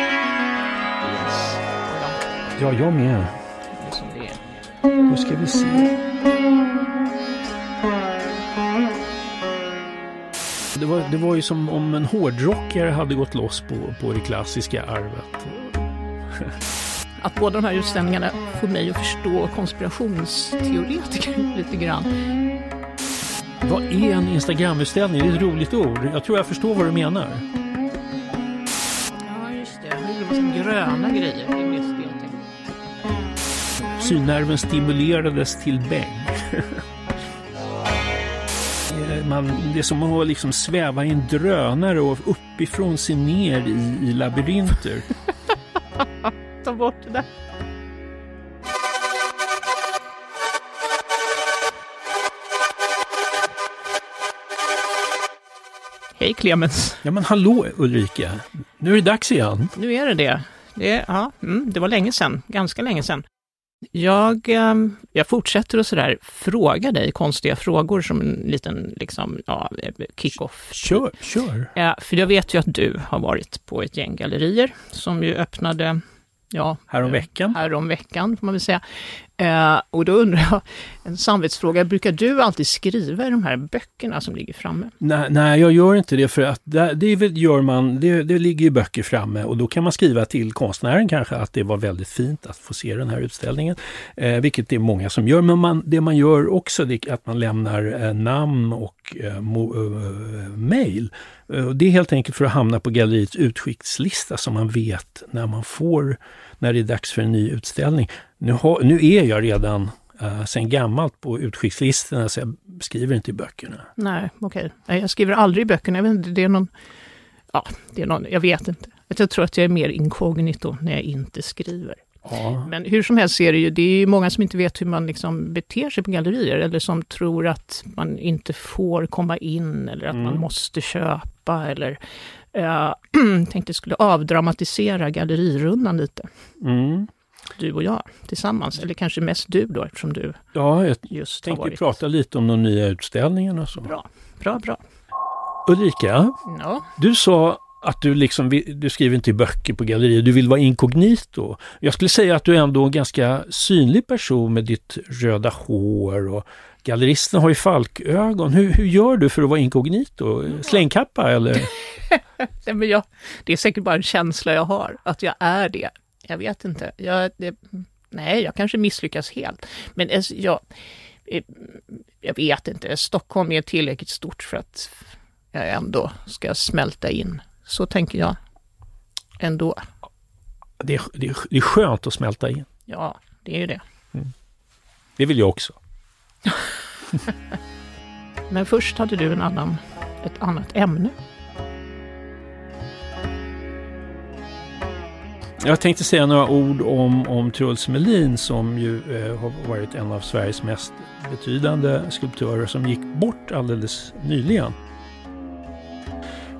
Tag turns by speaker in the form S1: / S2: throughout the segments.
S1: Yes.
S2: Ja, jag med.
S1: Det är som det är.
S2: Nu ska vi se. Det var, det var ju som om en hårdrockare hade gått loss på, på det klassiska arvet.
S1: Att båda de här utställningarna får mig att förstå konspirationsteoretiker lite grann.
S2: Vad är en Instagramutställning? Det är ett roligt ord. Jag tror jag förstår vad du menar.
S1: Massa gröna grejer. Det är mest det jag tänkte.
S2: Synnerven stimulerades till bäng. Eh, Man, det är som att liksom sväva i en drönare och uppifrån se ner i, i labyrinter.
S1: Ta bort det där. Hej Clemens.
S2: Ja men hallå Ulrika, nu är det dags igen.
S1: Nu är det det. Det, ja, mm, det var länge sedan, ganska länge sedan. Jag, ehm, jag fortsätter att sådär fråga dig konstiga frågor som en liten liksom, ja, kick-off.
S2: Kör, kör.
S1: Ja, för jag vet ju att du har varit på ett gäng gallerier som ju öppnade ja,
S2: Häromveckan.
S1: häromveckan, får man väl säga. Eh, och då undrar jag, en samvetsfråga, brukar du alltid skriva i de här böckerna som ligger framme?
S2: Nej, nej, jag gör inte det för att det, det gör man, det, det ligger ju böcker framme och då kan man skriva till konstnären kanske att det var väldigt fint att få se den här utställningen. Eh, vilket det är många som gör, men man, det man gör också det är att man lämnar eh, namn och eh, mo, eh, mail. Eh, det är helt enkelt för att hamna på galleriets utskickslista så man vet när man får, när det är dags för en ny utställning. Nu, har, nu är jag redan uh, sen gammalt på utskickslistorna så jag skriver inte i böckerna.
S1: Nej, okej. Nej, jag skriver aldrig i böckerna. Jag vet inte, det är någon... Ja, det är någon, jag vet inte. Jag tror att jag är mer inkognito när jag inte skriver.
S2: Ja.
S1: Men hur som helst är det ju, det är ju många som inte vet hur man liksom beter sig på gallerier, eller som tror att man inte får komma in, eller att man
S2: Mm.
S1: måste köpa, eller uh, tänkte jag skulle avdramatisera gallerirundan lite.
S2: Mm.
S1: Du och jag tillsammans, eller kanske mest du då, eftersom du
S2: Ja, jag
S1: just
S2: tänkte
S1: varit...
S2: prata lite om de nya utställningarna så.
S1: Bra, bra, bra.
S2: Ulrika,
S1: Ja,
S2: du sa att du liksom, du skriver inte i böcker på gallerier, du vill vara inkognito. Jag skulle säga att du är ändå en ganska synlig person med ditt röda hår och galleristerna har ju falkögon. Hur, hur gör du för att vara inkognito? Slängkappa eller?
S1: Nej, men jag, det är säkert bara en känsla jag har, att jag är det. Jag vet inte. Jag, det, nej, jag kanske misslyckas helt. Men jag, eh, jag vet inte. Stockholm är tillräckligt stort för att jag ändå ska smälta in. Så tänker jag ändå.
S2: Det är, det, är, det är skönt att smälta in.
S1: Ja, det är ju det.
S2: Det vill jag också.
S1: Men först hade du en annan, ett annat ämne.
S2: Jag tänkte säga några ord om, om Truls Melin som ju eh, har varit en av Sveriges mest betydande skulptörer som gick bort alldeles nyligen.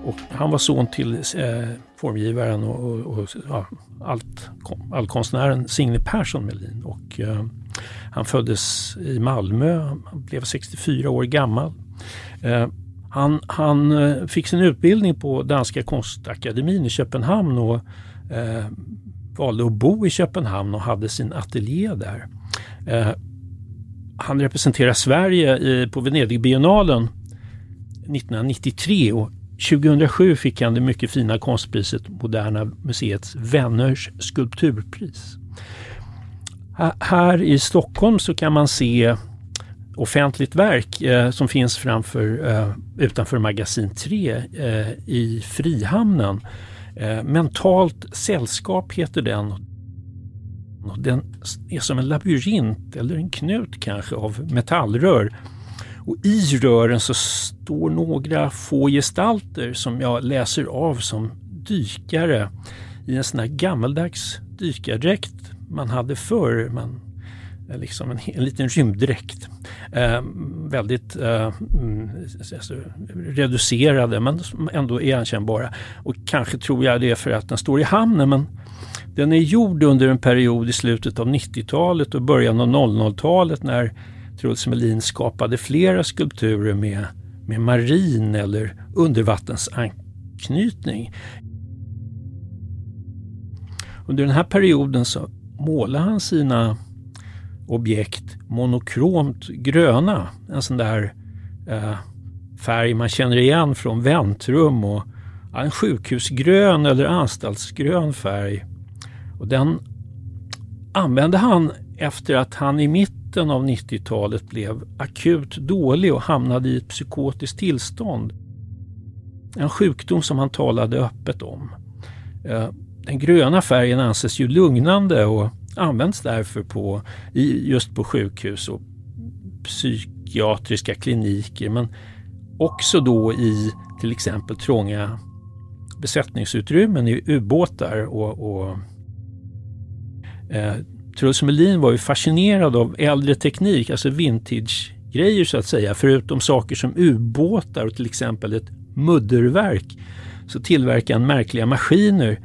S2: Och han var son till eh, formgivaren och, och, och ja, allt, allkonstnären Signe Persson Melin. Och, eh, han föddes i Malmö, han blev 64 år gammal. Eh, han han eh, fick sin utbildning på Danska konstakademin i Köpenhamn och eh, valde att bo i Köpenhamn och hade sin ateljé där. Eh, han representerar Sverige i, på Venedigbiennalen 1993 och 2007 fick han det mycket fina konstpriset Moderna Museets Vänners skulpturpris. Här i Stockholm så kan man se offentligt verk eh, som finns framför, eh, utanför magasin 3 eh, i Frihamnen. Eh, mentalt sällskap heter den. Den är som en labyrint eller en knut kanske av metallrör. Och i rören så står några få gestalter som jag läser av som dykare i en sån här gammaldags dykardräkt man hade förr. Man, Eh, liksom en, en liten rymddräkt. Eh, väldigt eh, mm, alltså, reducerade men ändå igenkännbara. Och kanske tror jag det är för att den står i hamnen men den är gjord under en period i slutet av 90-talet och början av 00-talet när Truls Melin skapade flera skulpturer med, med marin eller undervattensanknytning. Under den här perioden så målade han sina objekt monokromt gröna. En sån där eh, färg man känner igen från väntrum och en sjukhusgrön eller anstaltsgrön färg. Och den använde han efter att han i mitten av 90-talet blev akut dålig och hamnade i ett psykotiskt tillstånd. En sjukdom som han talade öppet om. Eh, den gröna färgen anses ju lugnande och används därför på, just på sjukhus och psykiatriska kliniker men också då i till exempel trånga besättningsutrymmen i ubåtar och, och eh, Truls Melin var ju fascinerad av äldre teknik, alltså vintage-grejer så att säga. Förutom saker som ubåtar och till exempel ett mudderverk så tillverkade han märkliga maskiner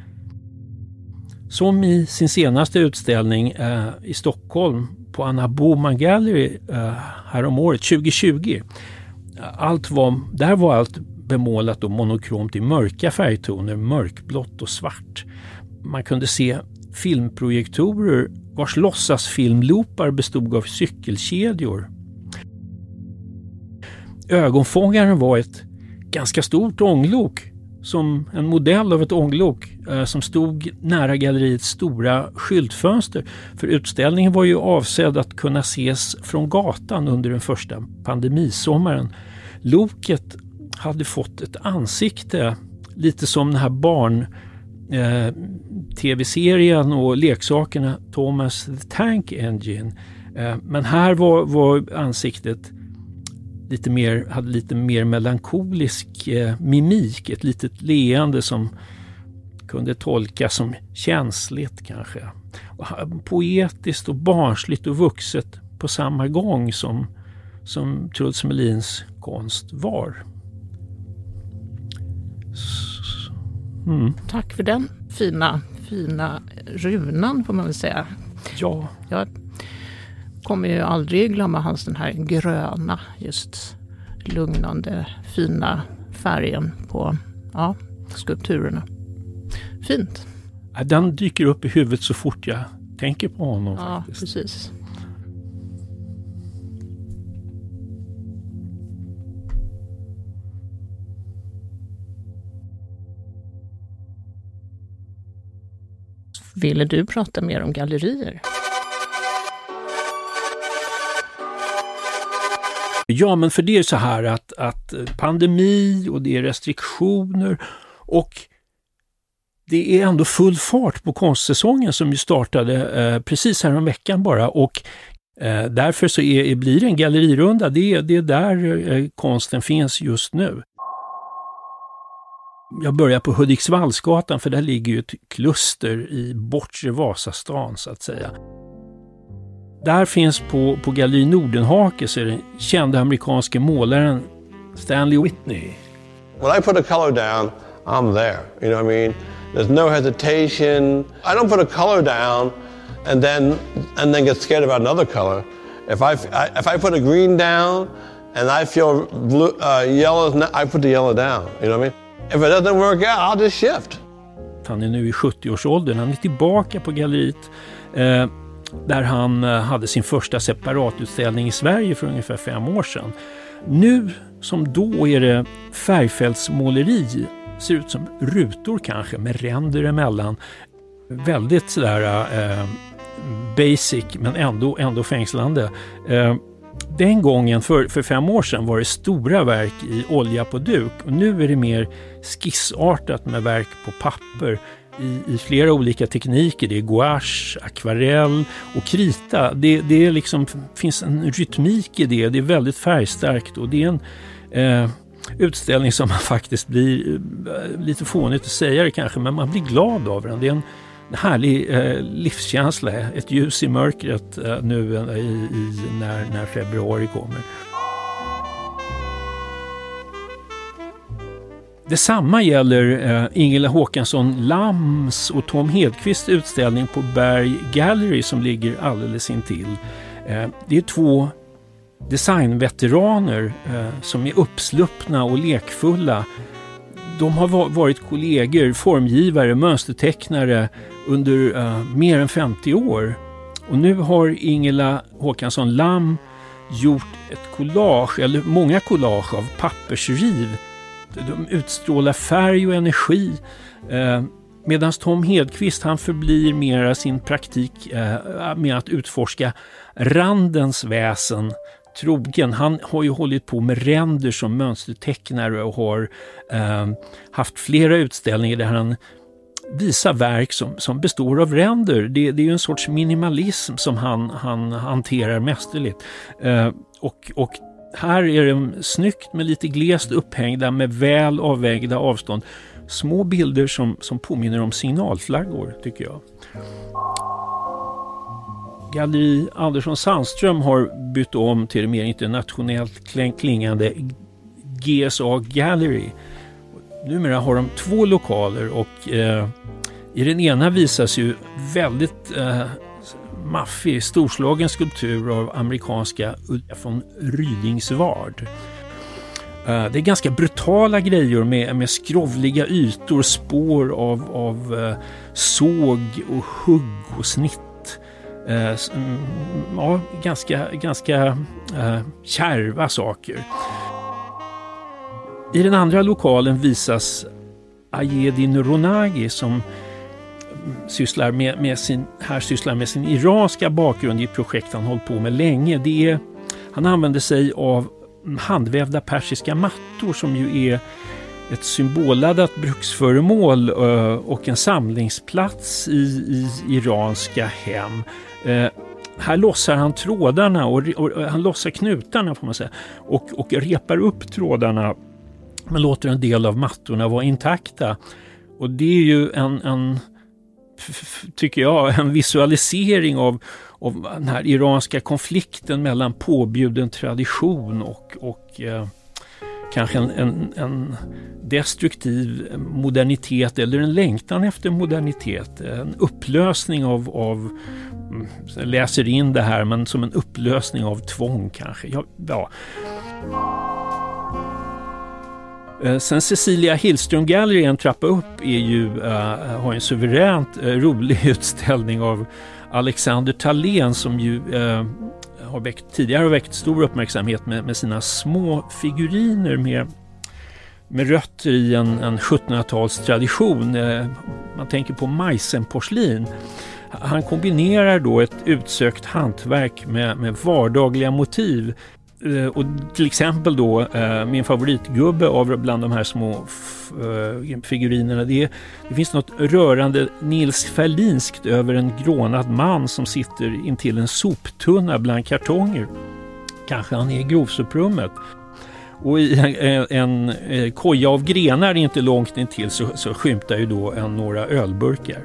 S2: som i sin senaste utställning eh, i Stockholm på Anna Boman Gallery eh, häromåret 2020. Allt var, där var allt bemålat och monokromt i mörka färgtoner, mörkblått och svart. Man kunde se filmprojektorer vars låtsasfilmloopar bestod av cykelkedjor. Ögonfångaren var ett ganska stort ånglok som en modell av ett ånglok eh, som stod nära galleriets stora skyltfönster. För utställningen var ju avsedd att kunna ses från gatan under den första pandemisommaren. Loket hade fått ett ansikte, lite som den här barn eh, tv-serien och leksakerna Thomas the Tank Engine. Eh, men här var, var ansiktet lite mer, hade lite mer melankolisk eh, mimik, ett litet leende som kunde tolkas som känsligt kanske. Och poetiskt och barnsligt och vuxet på samma gång som, som Truls Melins konst var.
S1: Mm. Tack för den fina, fina runan får man väl säga.
S2: Ja.
S1: Jag kommer ju aldrig glömma hans den här gröna, just lugnande, fina färgen på ja, skulpturerna. Fint.
S2: Den dyker upp i huvudet så fort jag tänker på honom.
S1: Ja,
S2: faktiskt.
S1: precis. Ville du prata mer om gallerier?
S2: Ja, men för det är så här att, att pandemi och det är restriktioner och det är ändå full fart på konstsäsongen som ju startade eh, precis veckan bara och eh, därför så är, blir det en gallerirunda. Det är, det är där eh, konsten finns just nu. Jag börjar på Hudiksvallsgatan för där ligger ju ett kluster i bortre Vasastan så att säga. Där finns på, på Galleri Nordenhake så är den kända amerikanske målaren Stanley Whitney.
S3: When I put a color down, I'm there. You know what I mean? There's no hesitation. I don't put a color down and then and then get scared about another color. If I, I if I put a green down and I feel blue, uh, yellow, I put the yellow down. You know what I mean? If it doesn't work out, I'll just shift.
S2: Han är nu i 70-årsåldern. Han är tillbaka på galleriet eh, där han eh, hade sin första separatutställning i Sverige för ungefär fem år sedan. Nu som då är det färgfältsmåleri. Ser ut som rutor kanske med ränder emellan. Väldigt sådär eh, basic men ändå, ändå fängslande. Eh, den gången, för, för fem år sedan, var det stora verk i olja på duk och nu är det mer skissartat med verk på papper i, i flera olika tekniker. Det är gouache, akvarell och krita. Det, det är liksom, finns en rytmik i det. Det är väldigt färgstarkt och det är en eh, utställning som man faktiskt blir, eh, lite fånigt att säga det kanske, men man blir glad av den. Det är en härlig eh, livskänsla, ett ljus i mörkret eh, nu eh, i, i, när, när februari kommer. Detsamma gäller eh, Ingela Håkansson Lams och Tom Hedqvists utställning på Berg Gallery som ligger alldeles intill. Eh, det är två designveteraner eh, som är uppsluppna och lekfulla de har varit kollegor, formgivare, mönstertecknare under eh, mer än 50 år. Och nu har Ingela Håkansson Lam gjort ett collage, eller många collage av pappersriv. De utstrålar färg och energi. Eh, Medan Tom Hedqvist han förblir mera sin praktik eh, med att utforska randens väsen trogen. Han har ju hållit på med ränder som mönstertecknare och har eh, haft flera utställningar där han visar verk som, som består av ränder. Det, det är en sorts minimalism som han, han hanterar mästerligt. Eh, och, och här är det snyggt med lite glest upphängda med väl avvägda avstånd. Små bilder som, som påminner om signalflaggor tycker jag. Galleri Andersson Sandström har bytt om till det mer internationellt klingande GSA Gallery. Numera har de två lokaler och eh, i den ena visas ju väldigt eh, maffig, storslagen skulptur av amerikanska Ulrika von Rydingsvard. Eh, det är ganska brutala grejer med, med skrovliga ytor, spår av, av eh, såg och hugg och snitt eh, mm, ja, ganska, ganska kärva saker. I den andra lokalen visas Ayedin Ronagi som sysslar med, med sin, här sysslar med sin iranska bakgrund i ett projekt han hållit på med länge. Det är, han använder sig av handvävda persiska mattor som ju är ett symbolladdat bruksföremål eh, och en samlingsplats i, i iranska hem. Eh, här lossar han trådarna och, och, och, han lossar knutarna får man säga och, och repar upp trådarna men låter en del av mattorna vara intakta. Och det är ju en, en tycker jag, en visualisering av, av den här iranska konflikten mellan påbjuden tradition och, och eh, kanske en, en, en, destruktiv modernitet eller en längtan efter modernitet. En upplösning av, av mm, jag läser in det här, men som en upplösning av tvång kanske. Ja, ja. Eh, sen Cecilia Hillström Gallery, en trappa upp, är ju, äh, har en suveränt äh, rolig utställning av Alexander Thalén som ju äh, har väckt, tidigare har väckt stor uppmärksamhet med, med sina små figuriner med, med rötter i en, en 1700-talstradition. Man tänker på majsenporslin. Han kombinerar då ett utsökt hantverk med, med vardagliga motiv. Eh, och till exempel då eh, min favoritgubbe av bland de här små eh, figurinerna. Det, det finns något rörande Nils Ferlinskt över en grånad man som sitter intill en soptunna bland kartonger. Kanske han är i grovsoprummet. Och i en, en, en koja av grenar inte långt intill så, så skymtar ju då en, några ölburkar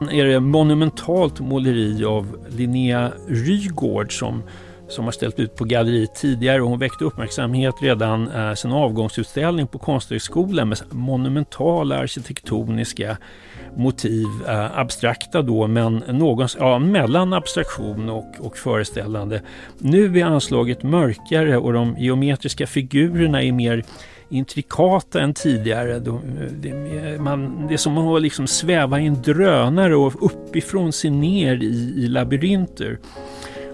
S2: är det monumentalt måleri av Linnea Rygård som, som har ställt ut på galleriet tidigare och hon väckte uppmärksamhet redan eh, sin avgångsutställning på Konsthögskolan med monumentala arkitektoniska motiv, eh, abstrakta då men någons, ja, mellan abstraktion och, och föreställande. Nu är anslaget mörkare och de geometriska figurerna är mer intrikata än tidigare. De, det, man, det är som att liksom sväva i en drönare och uppifrån se ner i, i labyrinter.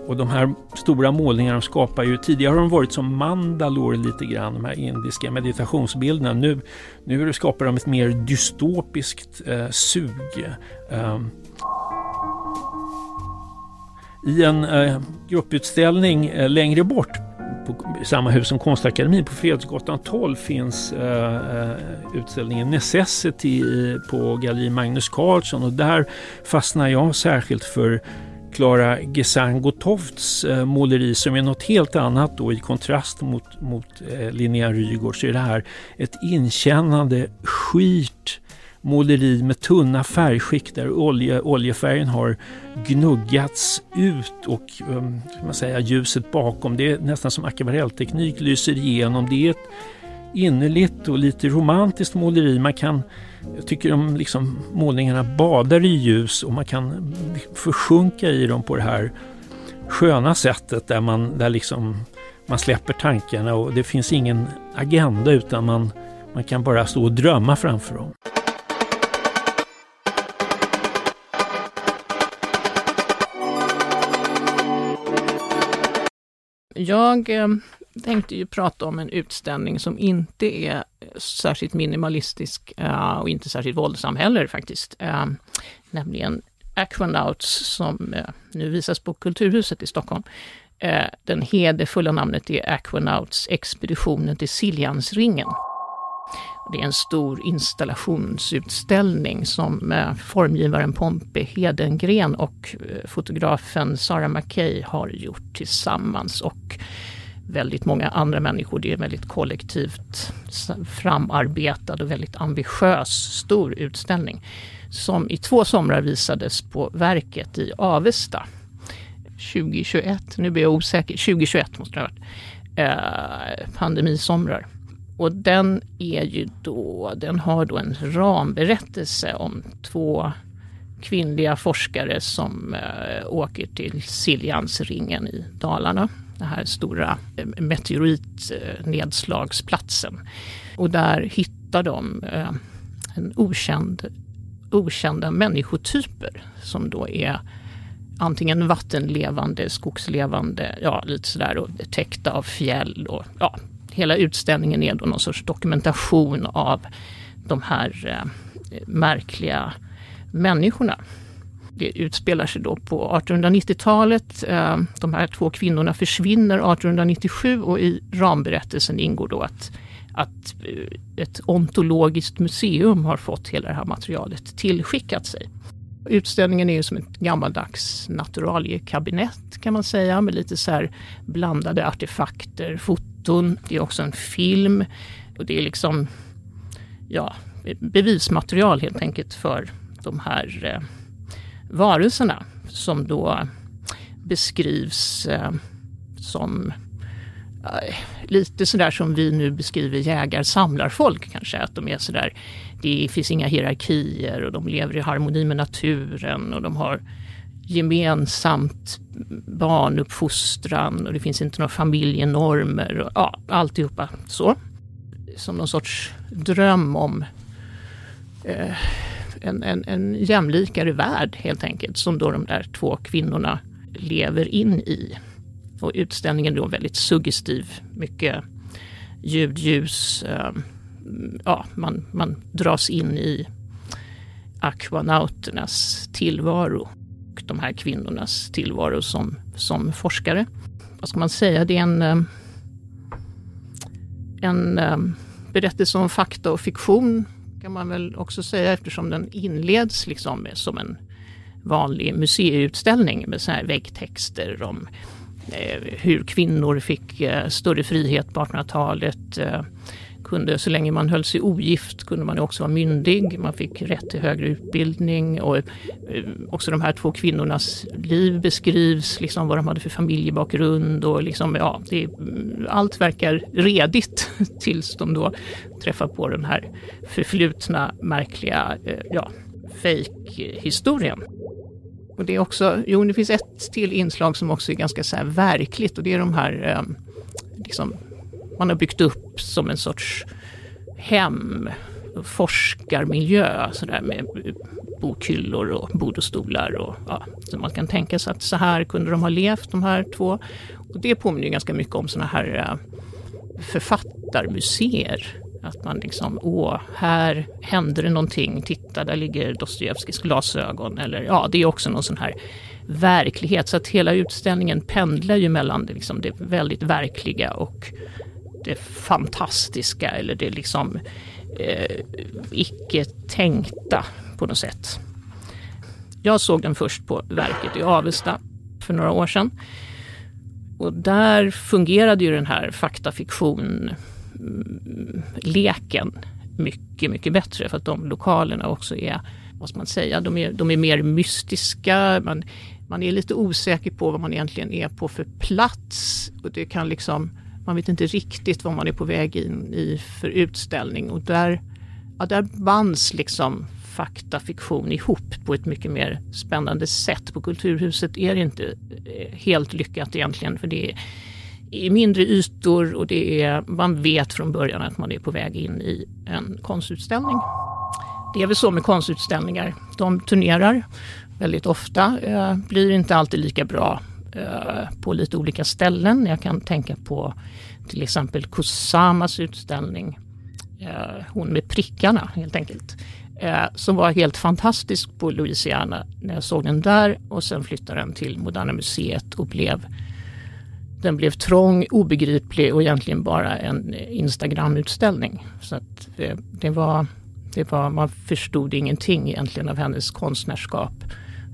S2: Och de här stora målningarna skapar ju, tidigare har de varit som mandalor lite grann, de här indiska meditationsbilderna. Nu, nu skapar de ett mer dystopiskt eh, sug. Eh, I en eh, grupputställning eh, längre bort på samma hus som Konstakademin på Fredsgatan 12 finns eh, eh, utställningen Necessity på Galleri Magnus Carlsson och där fastnar jag särskilt för Klara Gesangotofts eh, måleri som är något helt annat då i kontrast mot, mot eh, Linnea Rygård så är det här ett inkännande skirt måleri med tunna färgskikt där olje, oljefärgen har gnuggats ut och um, man säga, ljuset bakom, det är nästan som akvarellteknik, lyser igenom. Det är ett innerligt och lite romantiskt måleri. Man kan, jag tycker de liksom, målningarna badar i ljus och man kan försjunka i dem på det här sköna sättet där man där liksom man släpper tankarna och det finns ingen agenda utan man, man kan bara stå och drömma framför dem.
S1: Jag eh, tänkte ju prata om en utställning som inte är särskilt minimalistisk eh, och inte särskilt våldsam heller faktiskt. Eh, nämligen Aquanauts som eh, nu visas på Kulturhuset i Stockholm. Den hederfulla namnet är Aquanauts expeditionen till Siljansringen. Det är en stor installationsutställning som formgivaren Pompe Hedengren och fotografen Sara Mackay har gjort tillsammans och väldigt många andra människor. Det är en väldigt kollektivt framarbetad och väldigt ambitiös stor utställning som i två somrar visades på Verket i Avesta 2021. Nu blir jag osäker, 2021 måste det ha varit. Eh, pandemisomrar. Och den är ju då, den har då en ramberättelse om två kvinnliga forskare som eh, åker till Siljansringen i Dalarna. Den här stora eh, meteoritnedslagsplatsen. Och där hittar de eh, en okänd, okända människotyper som då är antingen vattenlevande, skogslevande, ja lite sådär och täckta av fjäll och ja, hela utställningen är då någon sorts dokumentation av de här eh, märkliga människorna. Det utspelar sig då på 1890-talet. Eh, de här två kvinnorna försvinner 1897 och i ramberättelsen ingår då att, att eh, ett ontologiskt museum har fått hela det här materialet tillskickat sig. Utställningen är ju som ett gammaldags naturaliekabinett kan man säga med lite så här blandade artefakter, foton. Det är också en film och det är liksom ja, bevismaterial helt enkelt för de här eh, varelserna som då beskrivs eh, som eh, lite sådär som vi nu beskriver jägar-samlarfolk kanske. Att de är sådär det finns inga hierarkier och de lever i harmoni med naturen och de har gemensamt barnuppfostran och det finns inte några familjenormer och ja, alltihopa så. Som någon sorts dröm om eh, en, en, en jämlikare värld helt enkelt som då de där två kvinnorna lever in i. Och utställningen är då väldigt suggestiv, mycket ljud, ljus, eh, ja, man, man dras in i akvanauternas tillvaro och de här kvinnornas tillvaro som, som forskare. Vad ska man säga? Det är en, ehm, en ehm, berättelse om fakta och fiktion kan man väl också säga eftersom den inleds liksom som en vanlig museiutställning med så här väggtexter om eh, hur kvinnor fick eh, större frihet på 1800-talet. Kunde, så länge man höll sig ogift kunde man också vara myndig. Man fick rätt till högre utbildning och eh, också de här två kvinnornas liv beskrivs, liksom vad de hade för familjebakgrund och liksom, ja, det, allt verkar redigt tills de då träffar på den här förflutna märkliga, eh, ja, fejkhistorien. Och det är också, jo det finns ett till inslag som också är ganska så verkligt och det är de här eh, liksom, man har byggt upp som en sorts hem, forskarmiljö sådär med bokhyllor och bodostolar. Och, ja, så man kan tänka sig att så här kunde de ha levt de här två. Och det påminner ganska mycket om sådana här eh, författarmuseer. Att man liksom, åh, här händer det någonting, titta där ligger Dostojevskijs glasögon. Eller ja, det är också någon sån här verklighet. Så att hela utställningen pendlar ju mellan det, liksom, det väldigt verkliga och det fantastiska eller det liksom eh, icke tänkta på något sätt. Jag såg den först på verket i Avesta för några år sedan. Och där fungerade ju den här faktafiktion-leken mycket, mycket bättre för att de lokalerna också är, vad ska man säga, de är, de är mer mystiska. Man, man är lite osäker på vad man egentligen är på för plats. Och det kan liksom man vet inte riktigt vad man är på väg in i för utställning och där, ja, där bands liksom fakta, fiktion ihop på ett mycket mer spännande sätt. På Kulturhuset är det inte eh, helt lyckat egentligen för det är i mindre ytor och det är, man vet från början att man är på väg in i en konstutställning. Det är väl så med konstutställningar. De turnerar väldigt ofta, eh, blir inte alltid lika bra Eh, på lite olika ställen. Jag kan tänka på till exempel Kusamas utställning, eh, hon med prickarna helt enkelt, eh, som var helt fantastisk på Louisiana när jag såg den där och sen flyttade den till Moderna Museet och blev den blev trång, obegriplig och egentligen bara en Instagram-utställning. Så att det, det, var, det var, man förstod ingenting egentligen av hennes konstnärskap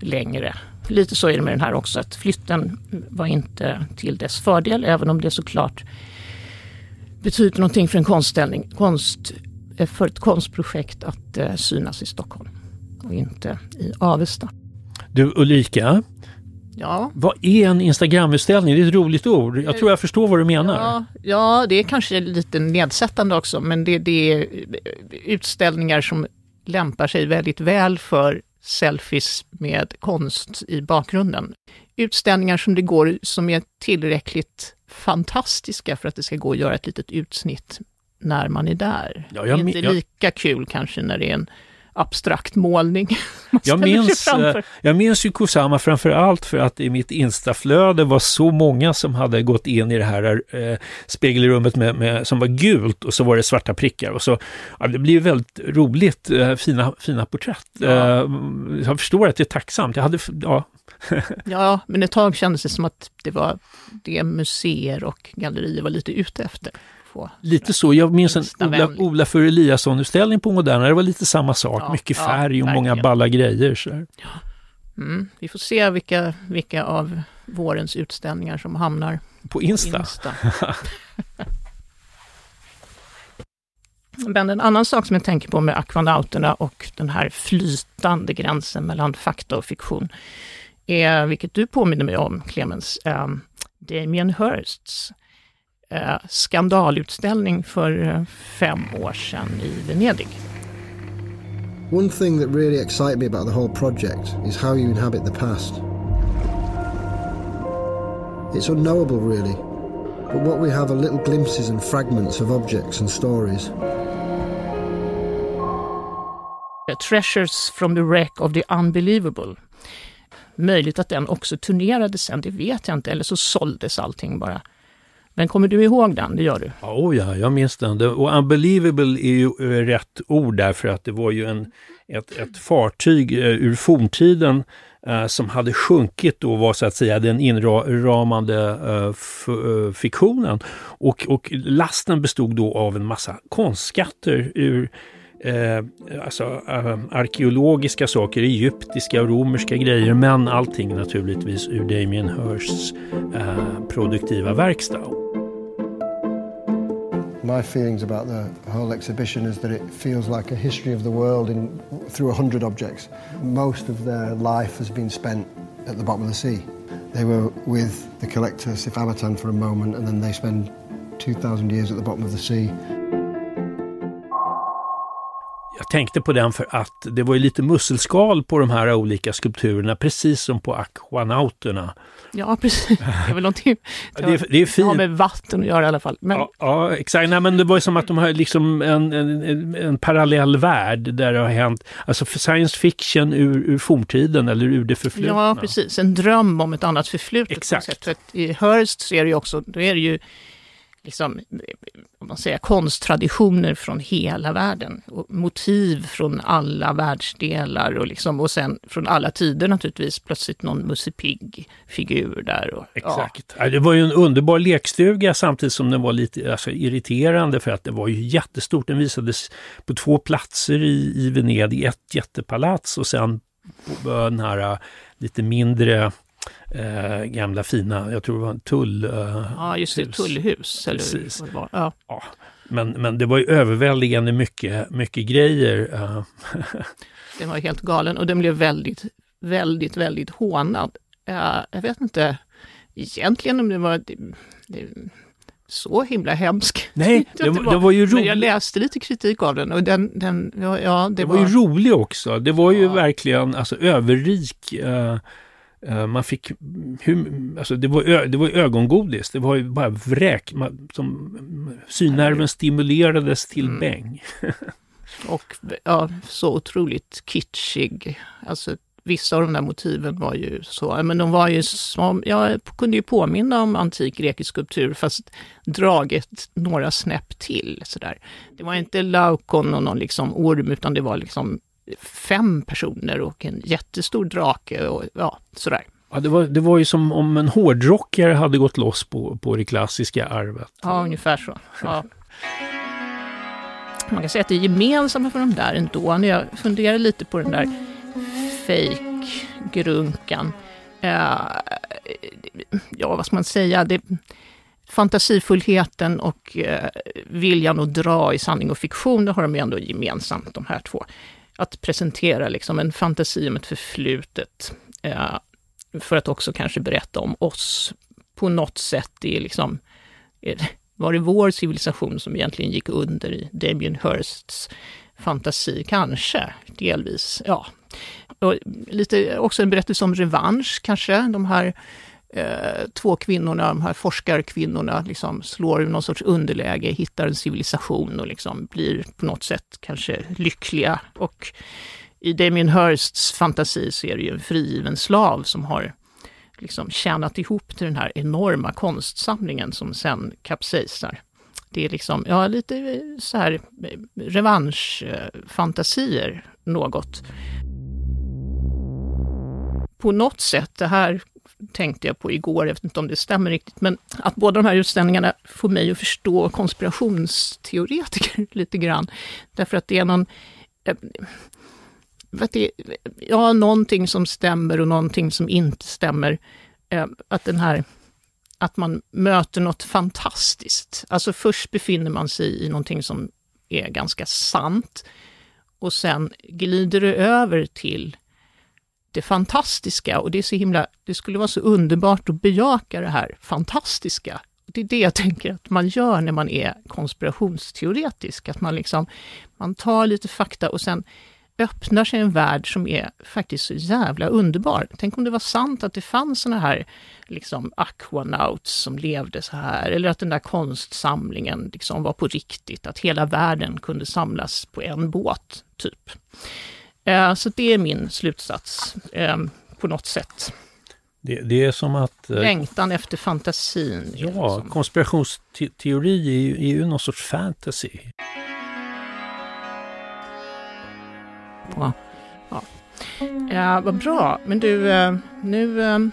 S1: längre. Lite så är det med den här också, att flytten var inte till dess fördel, även om det såklart betyder någonting för en konstställning, konst, för ett konstprojekt att eh, synas i Stockholm och inte i Avesta.
S2: Du Ulrika,
S1: Ja.
S2: vad är en Instagramutställning? Det är ett roligt ord. Jag tror jag förstår vad du menar.
S1: Ja, ja, det är kanske lite nedsättande också, men det, det är utställningar som lämpar sig väldigt väl för selfies med konst i bakgrunden. Utställningar som det går, som är tillräckligt fantastiska för att det ska gå att göra ett litet utsnitt när man är där.
S2: Ja,
S1: det
S2: jag
S1: inte
S2: jag-
S1: lika kul kanske när det är en abstrakt målning.
S2: Jag minns, eh, jag minns ju Kusama framför allt för att i mitt instaflöde var så många som hade gått in i det här eh, spegelrummet med, med, som var gult och så var det svarta prickar. Och så, ja, det blir väldigt roligt, eh, fina, fina porträtt.
S1: Ja.
S2: Eh, jag förstår att det är tacksamt. Jag hade, ja,
S1: Ja, men ett tag kändes det som att det var det museer och gallerier var lite ute efter. Få.
S2: lite så. Jag minns en Ola. Ola för Eliasson-utställning på Moderna. Det var lite samma sak.
S1: Ja,
S2: Mycket
S1: ja,
S2: färg och många balla grejer. Så här.
S1: Mm. Vi får se vilka, vilka av vårens utställningar som hamnar
S2: På
S1: på
S2: Insta.
S1: Insta. Men en annan sak som jag tänker på med akvanauterna och den här flytande gränsen mellan fakta och fiktion är, vilket du påminner mig om, Clemens, eh, Damien Hirsts eh, skandalutställning för eh, fem år sedan i Venedig.
S4: One thing that really excited me about the whole project is how you inhabit the past. It's unknowable, really, but what we have are little glimpses and fragments of objects and stories.
S1: Eh, Treasures from the wreck of the unbelievable. Möjligt att den också turnerade sen, det vet jag inte, eller så såldes allting bara. Men kommer du ihåg den? Det gör du?
S2: Oh ja, jag minns den. Och unbelievable är ju eh, rätt ord därför att det var ju en, ett, ett fartyg eh, ur forntiden eh, som hade sjunkit och var så att säga den inramande uh, fiktionen. Och, och lasten bestod då av en massa konstskatter ur eh, alltså, eh, arkeologiska saker, egyptiska och romerska grejer, men allting naturligtvis ur Damien Hirsts eh, produktiva verkstad.
S4: My feelings about the whole exhibition is that it feels like a history of the world in through hundred objects. Most of their life has been spent at the bottom of the sea. They were with the collector Sif Amatan for a moment, and then they spend two thousand years at the bottom of the sea.
S2: Jag tänkte på den för att det var ju lite musselskal på de här olika skulpturerna, precis som på akvanauterna.
S1: Ja, precis. Det är väl någonting
S2: det är- det är
S1: det har
S2: fint.
S1: med vatten att göra i alla fall. Men
S2: Ja, ja, exakt. Nej, men det var ju som att de har liksom en, en, en, parallell värld där det har hänt, alltså för science fiction ur, ur forntiden eller ur det förflutna.
S1: Ja, precis. En dröm om ett annat förflutet.
S2: Exakt.
S1: sätt. För I Hearst är det ju också, då är det ju liksom, om man säger, konsttraditioner från hela världen. Och motiv från alla världsdelar och, liksom, och sen från alla tider naturligtvis plötsligt någon Musse Pigg-figur där. Och,
S2: Exakt. Ja. Det var ju en underbar lekstuga samtidigt som den var lite alltså, irriterande för att det var ju jättestort. Den visades på två platser i, i Venedig, ett jättepalats och sen på den här äh, lite mindre äh, gamla fina, jag tror det var en tull... äh,
S1: Ja, just det,
S2: hus.
S1: tullhus. Eller
S2: Precis.
S1: det var. Ja.
S2: Ja, men, men det var ju överväldigande mycket, mycket grejer. äh.
S1: Den var helt galen och den blev väldigt, väldigt, väldigt hånad. Eh, jag vet inte egentligen om det var det, det, så himla hemsk.
S2: Nej, det, var- det var ju
S1: Men jag läste lite kritik av den och den, den ja, det,
S2: Det var ju rolig också. Det var ju
S1: Ja.
S2: verkligen alltså, överrik. eh, Eh, man fick, hur, alltså det, var ö, det var ögongodis, det var ju bara vräk. Man, som, synnerven stimulerades till mm. bäng.
S1: och ja, så otroligt kitschig. Alltså vissa av de där motiven var ju så, men de var ju som, jag kunde ju påminna om antik grekisk skulptur fast draget några snäpp till. Sådär. Det var inte laukon och någon liksom orm utan det var liksom fem personer och en jättestor drake och ja, sådär.
S2: Ja, det, var, det var ju som om en hårdrockare hade gått loss på, på det klassiska arvet.
S1: Ja, ungefär så. Ja. Man kan säga att det är gemensamma för de där ändå. När jag funderar lite på den där fake-grunkan. Uh, ja, vad ska man säga? Det, fantasifullheten och uh, viljan att dra i sanning och fiktion, det har de ju ändå gemensamt, de här två att presentera liksom en fantasi om ett förflutet. Eh, för att också kanske berätta om oss på något sätt. Det är liksom, eh, var det vår civilisation som egentligen gick under i Damien Hirsts fantasi? Kanske, delvis. Ja. Och lite också en berättelse om revansch kanske. De här eh, två kvinnorna, de här forskarkvinnorna, liksom slår någon sorts underläge, hittar en civilisation och liksom blir på något sätt kanske lyckliga. Och i Damien Hirsts fantasi så är det ju en frigiven slav som har liksom tjänat ihop till den här enorma konstsamlingen som sen kapsejsar. Det är liksom, ja, lite så här eh, revanschfantasier något. På något sätt, det här tänkte jag på igår, jag vet inte om det stämmer riktigt, men att båda de här utställningarna får mig att förstå konspirationsteoretiker lite grann. Därför att det är någon... Eh, att det, ja, någonting som stämmer och någonting som inte stämmer. Eh, att den här att man möter något fantastiskt. Alltså först befinner man sig i någonting som är ganska sant och sen glider det över till det fantastiska och det är så himla, det skulle vara så underbart att bejaka det här fantastiska. Det är det jag tänker att man gör när man är konspirationsteoretisk, att man liksom, man tar lite fakta och sen öppnar sig en värld som är faktiskt så jävla underbar. Tänk om det var sant att det fanns såna här liksom aquanauts som levde så här, eller att den där konstsamlingen liksom var på riktigt, att hela världen kunde samlas på en båt, typ. Eh, så det är min slutsats eh, på något sätt.
S2: Det, det, är som att...
S1: Eh, Längtan efter fantasin.
S2: Ja, konspirationsteori är ju, är ju någon sorts fantasy.
S1: Ja. ja, vad bra. Men du, nu,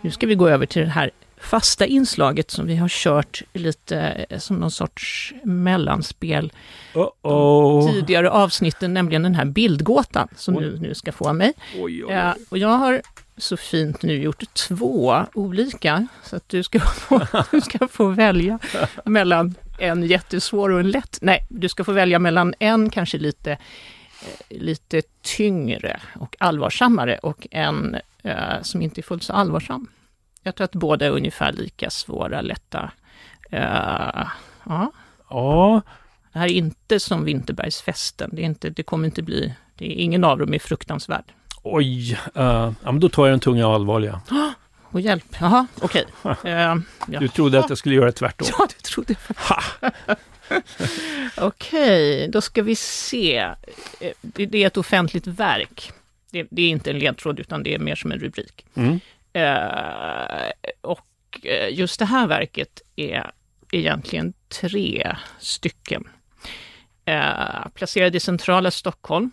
S1: nu ska vi gå över till det här fasta inslaget som vi har kört lite som någon sorts mellanspel
S2: uh -oh.
S1: tidigare avsnitten, nämligen den här bildgåtan som du nu ska få av mig.
S2: Oj, oj, oj. Ja,
S1: och jag har så fint nu gjort två olika, så att du ska få, du ska få välja mellan en jättesvår och en lätt. Nej, du ska få välja mellan en kanske lite, eh, lite tyngre och allvarsammare och en uh, som inte är fullt så allvarsam. Jag tror att båda är ungefär lika svåra, lätta. Uh, ja.
S2: ja.
S1: Det här är inte som Vinterbergsfesten. Det, är inte, det kommer inte bli... Det är, ingen av dem är fruktansvärd.
S2: Oj, uh, ja, men då tar jag den tunga och allvarliga.
S1: Och hjälp, jaha, okej. Okay. Uh,
S2: du trodde att jag skulle göra tvärtom?
S1: Ja, det trodde jag Okej, okay, då ska vi se. Eh, det är ett offentligt verk. Det, det, är inte en ledtråd, utan det är mer som en rubrik.
S2: Mm.
S1: Eh, och eh, just det här verket är egentligen tre stycken. Eh, placerade i centrala Stockholm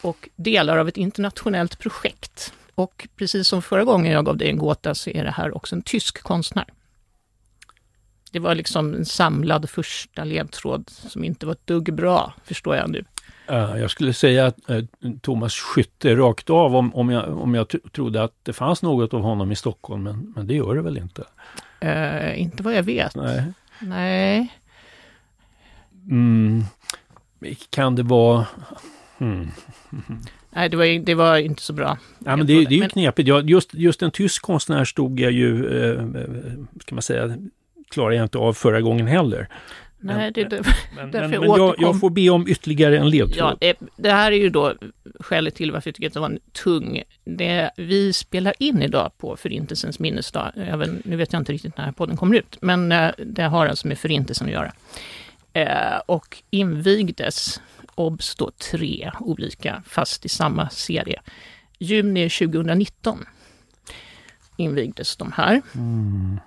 S1: och delar av ett internationellt projekt. Och precis som förra gången jag gav dig en gåta så är det här också en tysk konstnär. Det var liksom en samlad första ledtråd som inte var ett dugg bra, förstår jag nu.
S2: Jag skulle säga att eh, Thomas Skytte rakt av om, om jag, om jag trodde att det fanns något av honom i Stockholm, men, men det gör det väl inte?
S1: Uh, inte vad jag vet.
S2: Nej.
S1: Nej.
S2: Mm. Kan det vara...
S1: Hmm. Nej, det var, det var inte så bra.
S2: Ja, men det, det är ju men... knepigt. Jag, just, just en tysk konstnär stod jag ju, eh, ska man säga, klarar jag inte av förra gången heller.
S1: Nej, det, det,
S2: men, men, men jag, jag, får be om ytterligare en ledtråd.
S1: Ja, det, det här är ju då skälet till varför jag tycker att det var en tung. Det vi spelar in idag på Förintelsens minnesdag, även, nu vet jag inte riktigt när podden kommer ut, men eh, det har alltså med Förintelsen att göra. Eh, och invigdes, obs då, tre olika, fast i samma serie. Juni 2019 invigdes de här.
S2: Mm.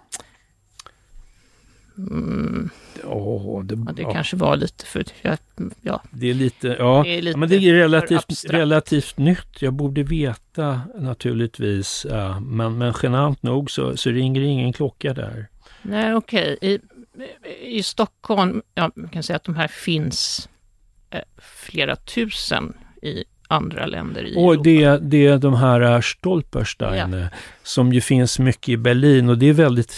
S1: Mm,
S2: Ja, det,
S1: ja, det
S2: ja,
S1: kanske var lite för... Ja, ja,
S2: det är lite, ja,
S1: det är lite
S2: men det är relativt, relativt nytt. Jag borde veta naturligtvis, ja, men, men genant nog så, så ringer ingen klocka där.
S1: Nej, okej. I, I Stockholm, ja, man kan säga att de här finns eh, flera tusen i andra länder i
S2: Och
S1: Europa.
S2: det, det är de här Stolperstein
S1: Ja.
S2: som ju finns mycket i Berlin och det är väldigt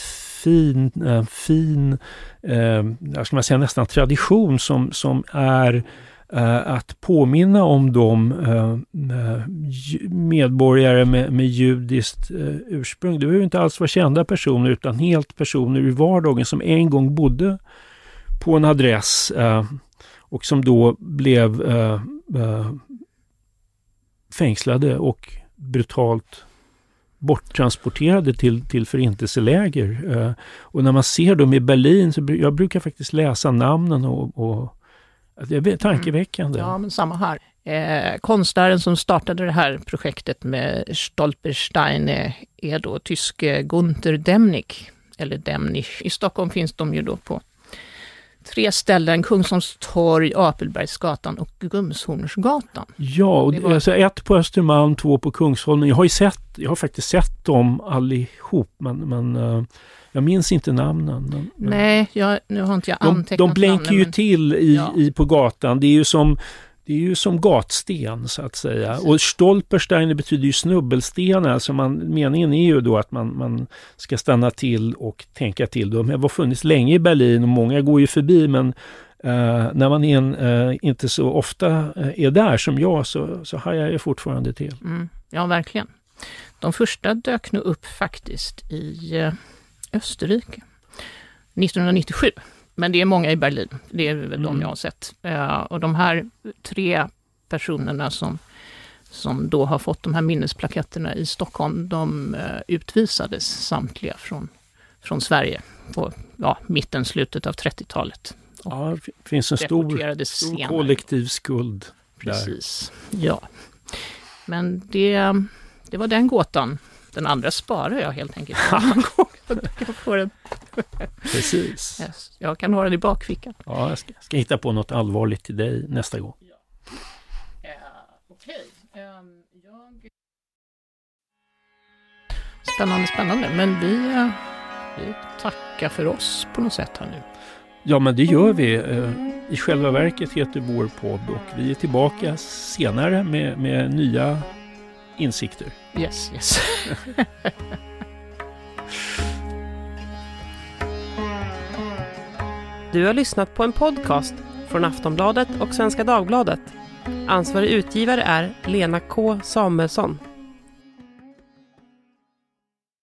S2: fin, fin eh, eh ska man säga nästan tradition som, som är eh, att påminna om de eh, medborgare med, med judiskt ursprung. Det behöver inte alls vara kända personer utan helt personer i vardagen som en gång bodde på en adress och som då blev fängslade och brutalt borttransporterade till, till förintelseläger. Eh, och när man ser dem i Berlin, så jag brukar faktiskt läsa namnen och, och det är tankeväckande.
S1: Ja, men samma här. Eh, konstnären som startade det här projektet med Stolperstein är då tyske Gunther Demnig, eller Demnich. I Stockholm finns de ju då på tre ställen, Kungsholms torg, Apelbergsgatan och Gumshornsgatan.
S2: Ja, och
S1: var-
S2: alltså ett på Östermalm, två på Kungsholmen. Jag har ju sett, jag har faktiskt sett dem allihop, men, men eh, jag minns inte namnen. Men,
S1: Nej, jag, nu har inte jag
S2: de,
S1: antecknat
S2: de blänker
S1: namnen,
S2: ju
S1: men-
S2: till i,
S1: Ja.
S2: i, på gatan. Det är ju som det är ju som gatsten så att säga. Och Stolperstein det betyder ju snubbelstenar. Alltså man, meningen är ju då att man, man ska stanna till och tänka till. De har funnits länge i Berlin och många går ju förbi men eh, när man är en, eh, inte så ofta eh, är där som jag så, så hajar jag fortfarande till.
S1: Mm, ja, verkligen. De första dök nu upp faktiskt i Österrike 1997. Men det är många i Berlin, det är väl de
S2: Mm.
S1: jag har sett. Eh, och de här tre personerna som, som då har fått de här minnesplaketterna i Stockholm, de eh, utvisades samtliga från, från Sverige på ja, mitten, slutet av 30-talet.
S2: Ja, det finns en stor, stor kollektiv skuld. där.
S1: Precis, ja. Men det, det var den gåtan. Den andra sparar jag helt enkelt. jag, får den.
S2: Precis.
S1: Yes, jag kan ha den i bakfickan.
S2: Ja, jag ska, ska hitta på något allvarligt till dig nästa gång.
S1: Okej, jag... Spännande, spännande. Men vi, eh, vi tackar för oss på något sätt här nu.
S2: Ja, men det gör vi. Eh, I själva verket heter vår podd och vi är tillbaka senare med, med nya insikter.
S1: Yes, yes.
S5: Du har lyssnat på en podcast från Aftonbladet och Svenska Dagbladet. Ansvarig utgivare är Lena K Samuelsson.